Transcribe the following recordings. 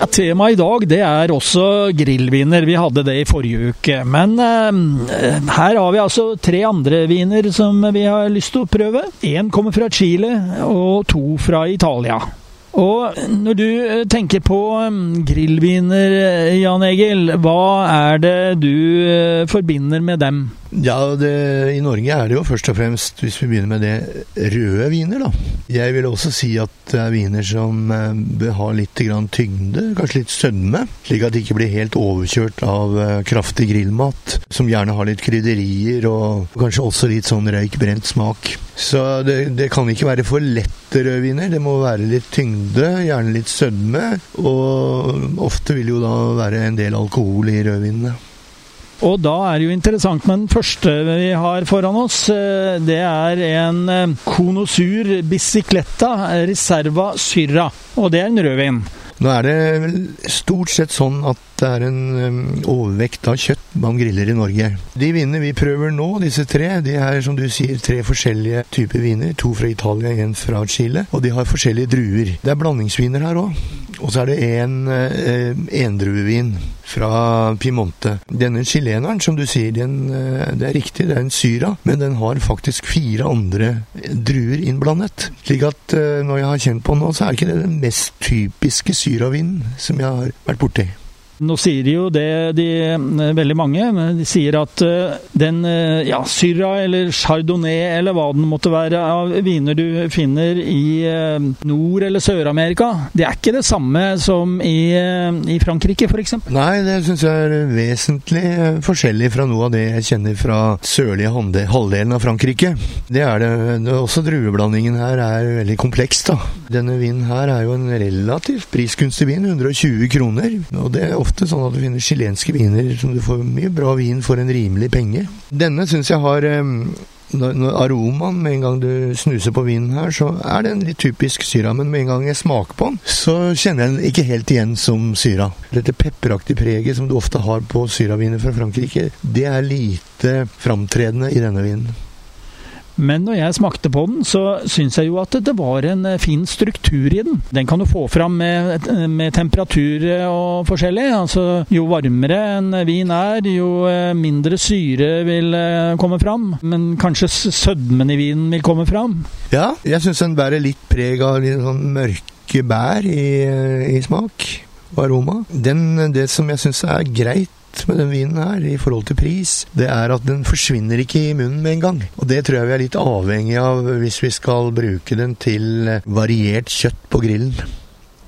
Ja, Temaet i dag det er også grillviner. Vi hadde det i forrige uke. Men eh, her har vi altså tre andre viner som vi har lyst til å prøve. Én kommer fra Chile, og to fra Italia. Og når du eh, tenker på mm, grillviner, eh, Jan Egil, hva er det du eh, forbinder med dem? Ja, det, I Norge er det jo først og fremst, hvis vi begynner med det, røde viner. da. Jeg vil også si at det er viner som eh, bør ha litt tyngde, kanskje litt sødme, slik at de ikke blir helt overkjørt av eh, kraftig grillmat, som gjerne har litt krydderier og kanskje også litt sånn røykbrent smak. Så det, det kan ikke være for lette rødviner. Det må være litt tyngde, gjerne litt sødme, og ofte vil jo da være en del alkohol i rødvinene. Og da er det jo interessant med den første vi har foran oss. Eh, det er en Konosur eh, Bicicletta Reserva Syrra. Og det er en rødvin. Nå er det stort sett sånn at det er en overvekt av kjøtt man griller i Norge. De vinene vi prøver nå, disse tre, de er som du sier tre forskjellige typer viner. To fra Italia, én fra Chile. Og de har forskjellige druer. Det er blandingsviner her òg. Og så er det en eh, endruevin fra Piemonte. Denne chileneren, som du sier, den, eh, det er riktig, det er en syra, men den har faktisk fire andre druer innblandet. Slik at eh, når jeg har kjent på den nå, så er ikke det den mest typiske syravinen som jeg har vært borti. Nå sier de jo det, de, eh, veldig mange. De sier at eh, den eh, ja, Syrah eller Chardonnay eller hva den måtte være av viner du finner i Nord- eller Sør-Amerika, det er ikke det samme som i, i Frankrike f.eks.? Nei, det syns jeg er vesentlig forskjellig fra noe av det jeg kjenner fra sørlige halvdelen av Frankrike. Det er det. Også drueblandingen her er veldig kompleks, da. Denne vinen her er jo en relativt priskunstig vin, 120 kroner. og det er ofte ofte sånn at du finner chilenske viner som du får mye bra vin for en rimelig penge. Denne syns jeg har når aromaen, med en gang du snuser på vinen her, så er den litt typisk syra. Men med en gang jeg smaker på den, så kjenner jeg den ikke helt igjen som syra. Dette pepperaktige preget som du ofte har på syraviner fra Frankrike, det er lite framtredende i denne vinen. Men når jeg smakte på den, så syns jeg jo at det var en eh, fin struktur i den. Den kan du få fram med, med temperatur eh, og forskjellig. Altså, jo varmere en vin er, jo eh, mindre syre vil komme fram. Men kanskje sødmen i vinen vil komme fram. Ja, jeg syns den bærer litt preg av litt sånn mørke bær i, i smak og aroma. Den, det som jeg syns er greit med den vinen her i forhold til pris, det er at den forsvinner ikke i munnen med en gang. Og det tror jeg vi er litt avhengig av hvis vi skal bruke den til variert kjøtt på grillen.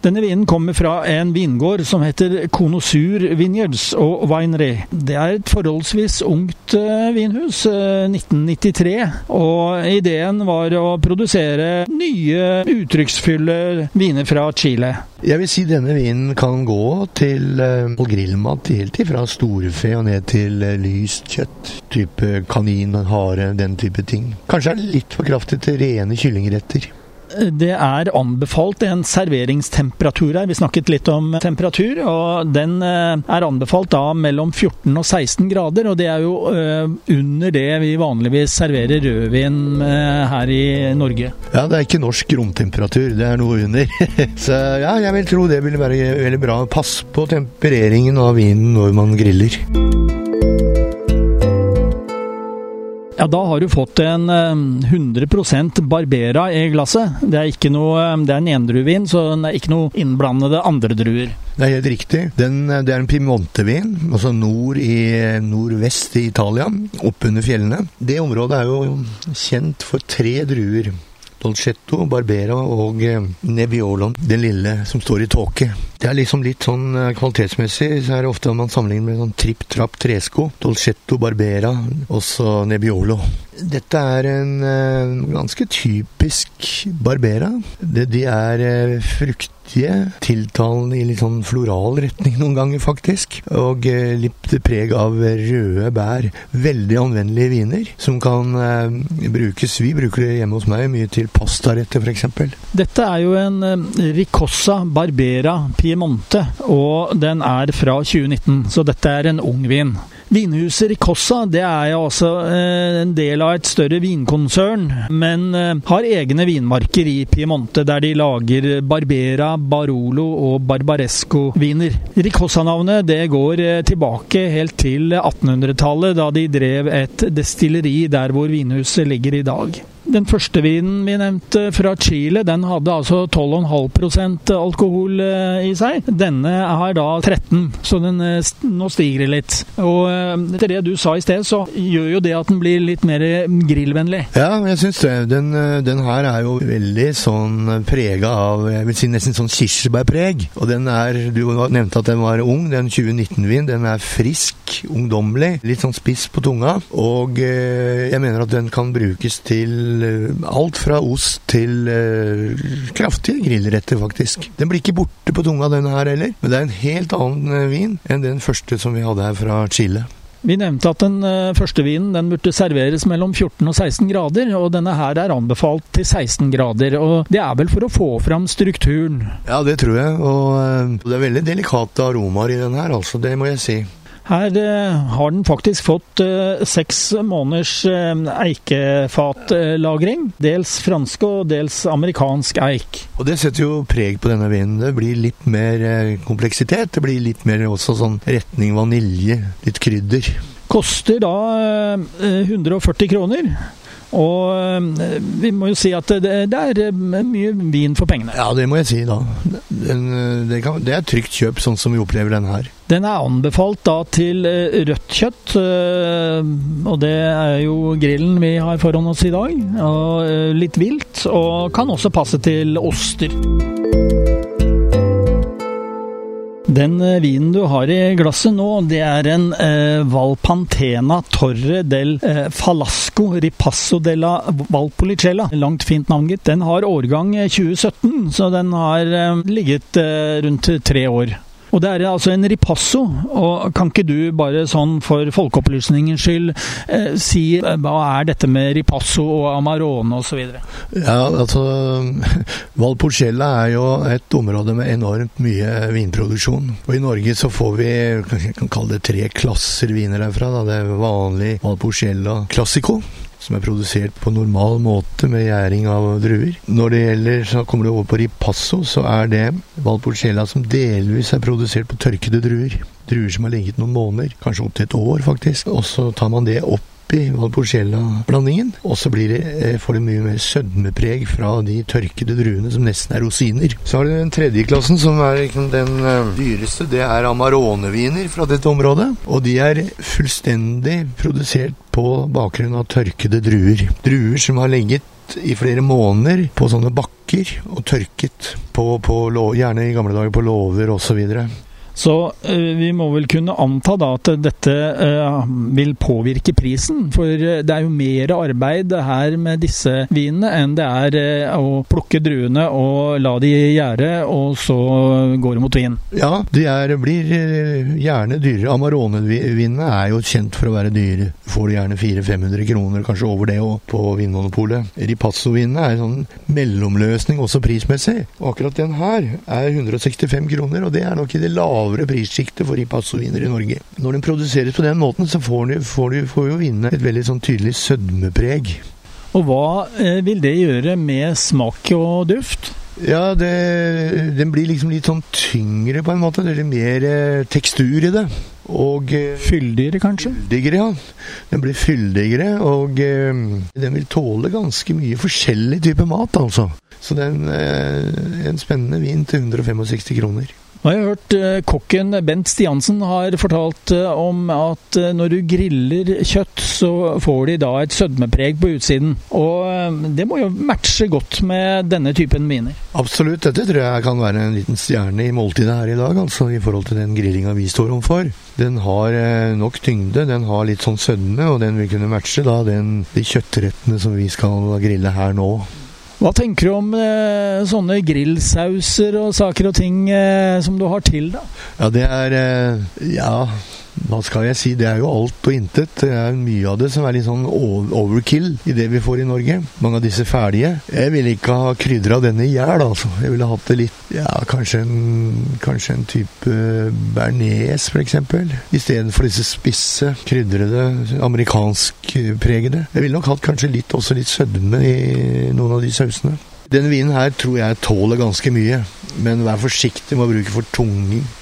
Denne vinen kommer fra en vingård som heter Konosur Vineyards og Winery. Det er et forholdsvis ungt uh, vinhus, uh, 1993. Og ideen var å produsere nye, uttrykksfulle viner fra Chile. Jeg vil si denne vinen kan gå til på grillmat helt fra storfe og ned til lyst kjøtt. Type kanin, hare, den type ting. Kanskje er det litt for kraftig til rene kyllingretter det er anbefalt en serveringstemperatur her. Vi snakket litt om temperatur, og den eh, er anbefalt da mellom 14 og 16 grader. Og det er jo eh, under det vi vanligvis serverer rødvin her i Norge. Ja, det er ikke norsk romtemperatur, det er noe under. Så ja, jeg vil tro det vil være veldig bra. Pass på tempereringen av vinen når man griller. Ja, da har du fått en 100 eh, Barbera i glasset. Det er, ikke noe, eh, det er en endruevin, så det er ikke noe innblandede andre druer. Det er helt riktig. Den, eh, det er en Piemonte-vin, altså nord i, nordvest i Italia, oppunder fjellene. Det området er jo kjent for tre druer. Dolcetto, Barbera og Nebbiolo, den lille som står i tåke. Det er liksom litt sånn eh, kvalitetsmessig, så er det ofte man sammenligner med sånn Tripp Trapp tresko, Dolcetto Barbera, også Nebbiolo. Dette er en uh, ganske typisk Barbera. De er uh, fruktige, tiltalende i litt sånn floral retning noen ganger, faktisk. Og uh, litt preg av røde bær. Veldig anvendelige viner som kan brukes Vi bruker det hjemme hos meg mye til pastaretter, f.eks. Dette er jo en Ricossa Barbera Piemonte, og den er fra 2019, så dette er en ung vin. Vinhuset Ricossa det er eh, en del av et større vinkonsern, men eh, har egne vinmarker i Piemonte, der de lager Barbera, Barolo og Barbaresco-viner. Ricossa-navnet det går eh, tilbake helt til 1800-tallet, da de drev et destilleri der hvor vinhuset ligger i dag. Den første vinen vi nevnte fra Chile, den hadde altså 12,5% alkohol eh, i seg. Denne har da 13, så den, eh, nå stiger det litt. Og eh, etter det du sa i sted, så gjør jo det at den blir litt mer grillvennlig. Ja, jeg syns det. Den, den, her er jo veldig sånn prega av jeg vil si nesten sånn kirsebærpreg. Og den er Du nevnte at den var ung. Den 2019-vin. Den er frisk, ungdommelig. Litt sånn spiss på tunga. Og jeg mener at den kan brukes til alt fra ost til uh, kraftige grillretter, faktisk. Den blir ikke borte på tunga, denne her heller. Men det er en helt annen uh, vin enn den første som vi hadde her fra Chile. Vi nevnte at den første vinen den burde serveres mellom 14 og 16 grader, og denne her er anbefalt til 16 grader. og Det er vel for å få fram strukturen? Ja, det tror jeg. Og det er veldig delikate aromaer i den her, altså. Det må jeg si. Her eh, har den faktisk fått eh, seks måneders eh, eikefatlagring. Dels fransk og dels amerikansk eik. Og Det setter jo preg på denne vinen. Det blir litt mer kompleksitet. Det blir litt mer også sånn retning vanilje, litt krydder. Koster da 140 kroner. Og eh, vi må jo si at det, det, er eh, mye vin for pengene. Ja, det må jeg si, da. Den, eh, det, kan, det, er trygt kjøp, sånn som vi opplever den her. Den er anbefalt da til rødt kjøtt, og det er jo grillen vi har foran oss i dag. Og litt vilt, og kan også passe til oster. Den eh, vinen du har i glasset nå, det er en eh, Valpantena Torre del eh, Falasco Ripasso della Valpolicella. Langt fint navn, gitt. Den har årgang 2017, eh, så den har eh, ligget eh, rundt tre år. Og det er altså en ripasso. og Kan ikke du bare sånn for folkeopplysningens skyld eh, si eh, hva er dette med ripasso og amarone osv.? Ja, altså Valpolicella er jo et område med enormt mye vinproduksjon. Og i Norge så får vi kan kalle det tre klasser viner herfra. Da. Det er vanlig Valpolicella Classico som er produsert på normal måte med gjæring av druer. Når det gjelder, så kommer det over på ripasso, så er det Valpolicella som delvis er produsert på tørkede druer. Druer som har ligget noen måneder, kanskje opptil et år faktisk. Og så tar man det opp oppi Valporcella-blandingen. Og så eh, får det mye mer sødmepreg fra de tørkede druene som nesten er rosiner. Så har du den tredje klassen, som er liksom den eh, dyreste. Det er Amarone-viner fra dette området. Og de er fullstendig produsert på bakgrunn av tørkede druer. Druer som har ligget i flere måneder på sånne bakker og tørket på, på gjerne i gamle dager på låver osv. Så uh, vi må vel kunne anta da at dette uh, vil påvirke prisen. For uh, det er jo mer arbeid her med disse vinene enn det er å plukke druene og la de gjære, og så går det mot vin. Ja, de er, blir gjerne dyrere. Amarone-vinene er jo kjent for å være dyre. Får Du gjerne 400-500 kroner, kanskje over det òg, på Vinmonopolet. Ripasso-vinene er en sånn mellomløsning også prismessig. Akkurat den her er 165 kroner, og det er nok i det lave lavere prissjiktet for ripassoviner i Norge. Når den produseres på den måten, så får, den, får, de, får jo vinne et veldig sånn tydelig sødmepreg. Og hva eh, vil det gjøre med smak og duft? Ja, det, den blir liksom litt sånn tyngre på en måte. Det litt mer eh, tekstur i det. Og eh, Fyldigere, kanskje? Fyldigere, ja. Den blir fyldigere, og eh, den vil tåle ganske mye forskjellig type mat, altså. Så det er en, eh, en spennende vin til 165 kroner. Nå har jeg hørt uh, kokken Bent Stiansen har fortalt uh, om at uh, når du griller kjøtt, så får de da et sødmepreg på utsiden. Og det må jo matche godt med denne typen viner? Absolutt. Dette tror jeg kan være en liten stjerne i måltidet her i dag, altså i forhold til den grillinga vi står overfor. Den har nok tyngde, den har litt sånn sødme, og den vil kunne matche da den, de kjøttrettene som vi skal grille her nå. Hva tenker du om eh, sånne grillsauser og saker og ting eh, som du har til, da? Ja, det er eh, Ja, hva skal jeg si, det er jo alt og intet. Det er mye av det som er litt sånn overkill i det vi får i Norge. Mange av disse ferdige. Jeg ville ikke ha krydra denne i hjel, altså. Jeg ville hatt det litt Ja, kanskje en, kanskje en type bearnés, f.eks. Istedenfor disse spisse, krydrede, amerikanskpregede. Jeg ville nok hatt kanskje litt, også litt sødme i noen av de sausene. Denne vinen her tror jeg tåler ganske mye, men vær forsiktig med å bruke for tunge,